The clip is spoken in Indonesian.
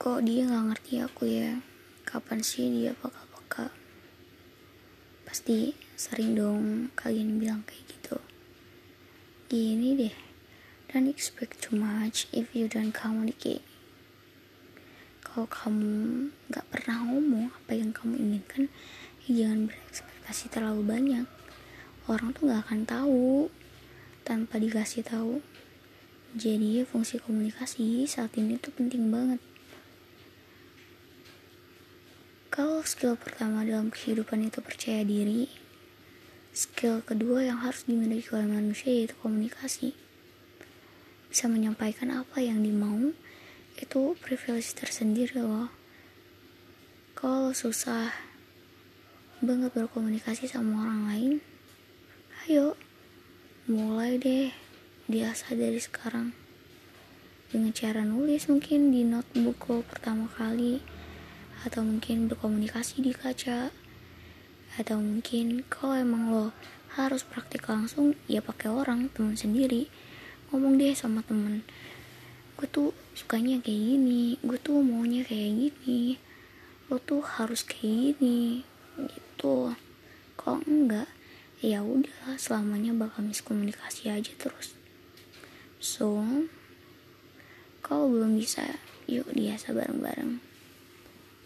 kok dia nggak ngerti aku ya? Kapan sih dia peka-peka? Pasti sering dong kalian bilang kayak gitu. Gini deh. Don't expect too much if you don't communicate kalau kamu nggak pernah ngomong apa yang kamu inginkan ya jangan berekspektasi terlalu banyak. Orang tuh nggak akan tahu. Tanpa dikasih tahu jadi fungsi komunikasi saat ini tuh penting banget kalau skill pertama dalam kehidupan itu percaya diri skill kedua yang harus dimiliki oleh manusia yaitu komunikasi. Bisa menyampaikan apa yang dimau itu privilege tersendiri loh. Kalau susah banget berkomunikasi sama orang lain ayo mulai deh biasa dari sekarang. Dengan cara nulis mungkin di notebook lo pertama kali atau mungkin berkomunikasi di kaca. Atau mungkin kalau emang lo harus praktik langsung ya pakai orang teman sendiri. Ngomong deh sama temen. Gue tuh sukanya kayak gini gue tuh maunya kayak gini. Lo tuh harus kayak gini gitu. Kalau enggak ya udah selamanya bakal miskomunikasi aja terus. So kalau belum bisa yuk biasa bareng-bareng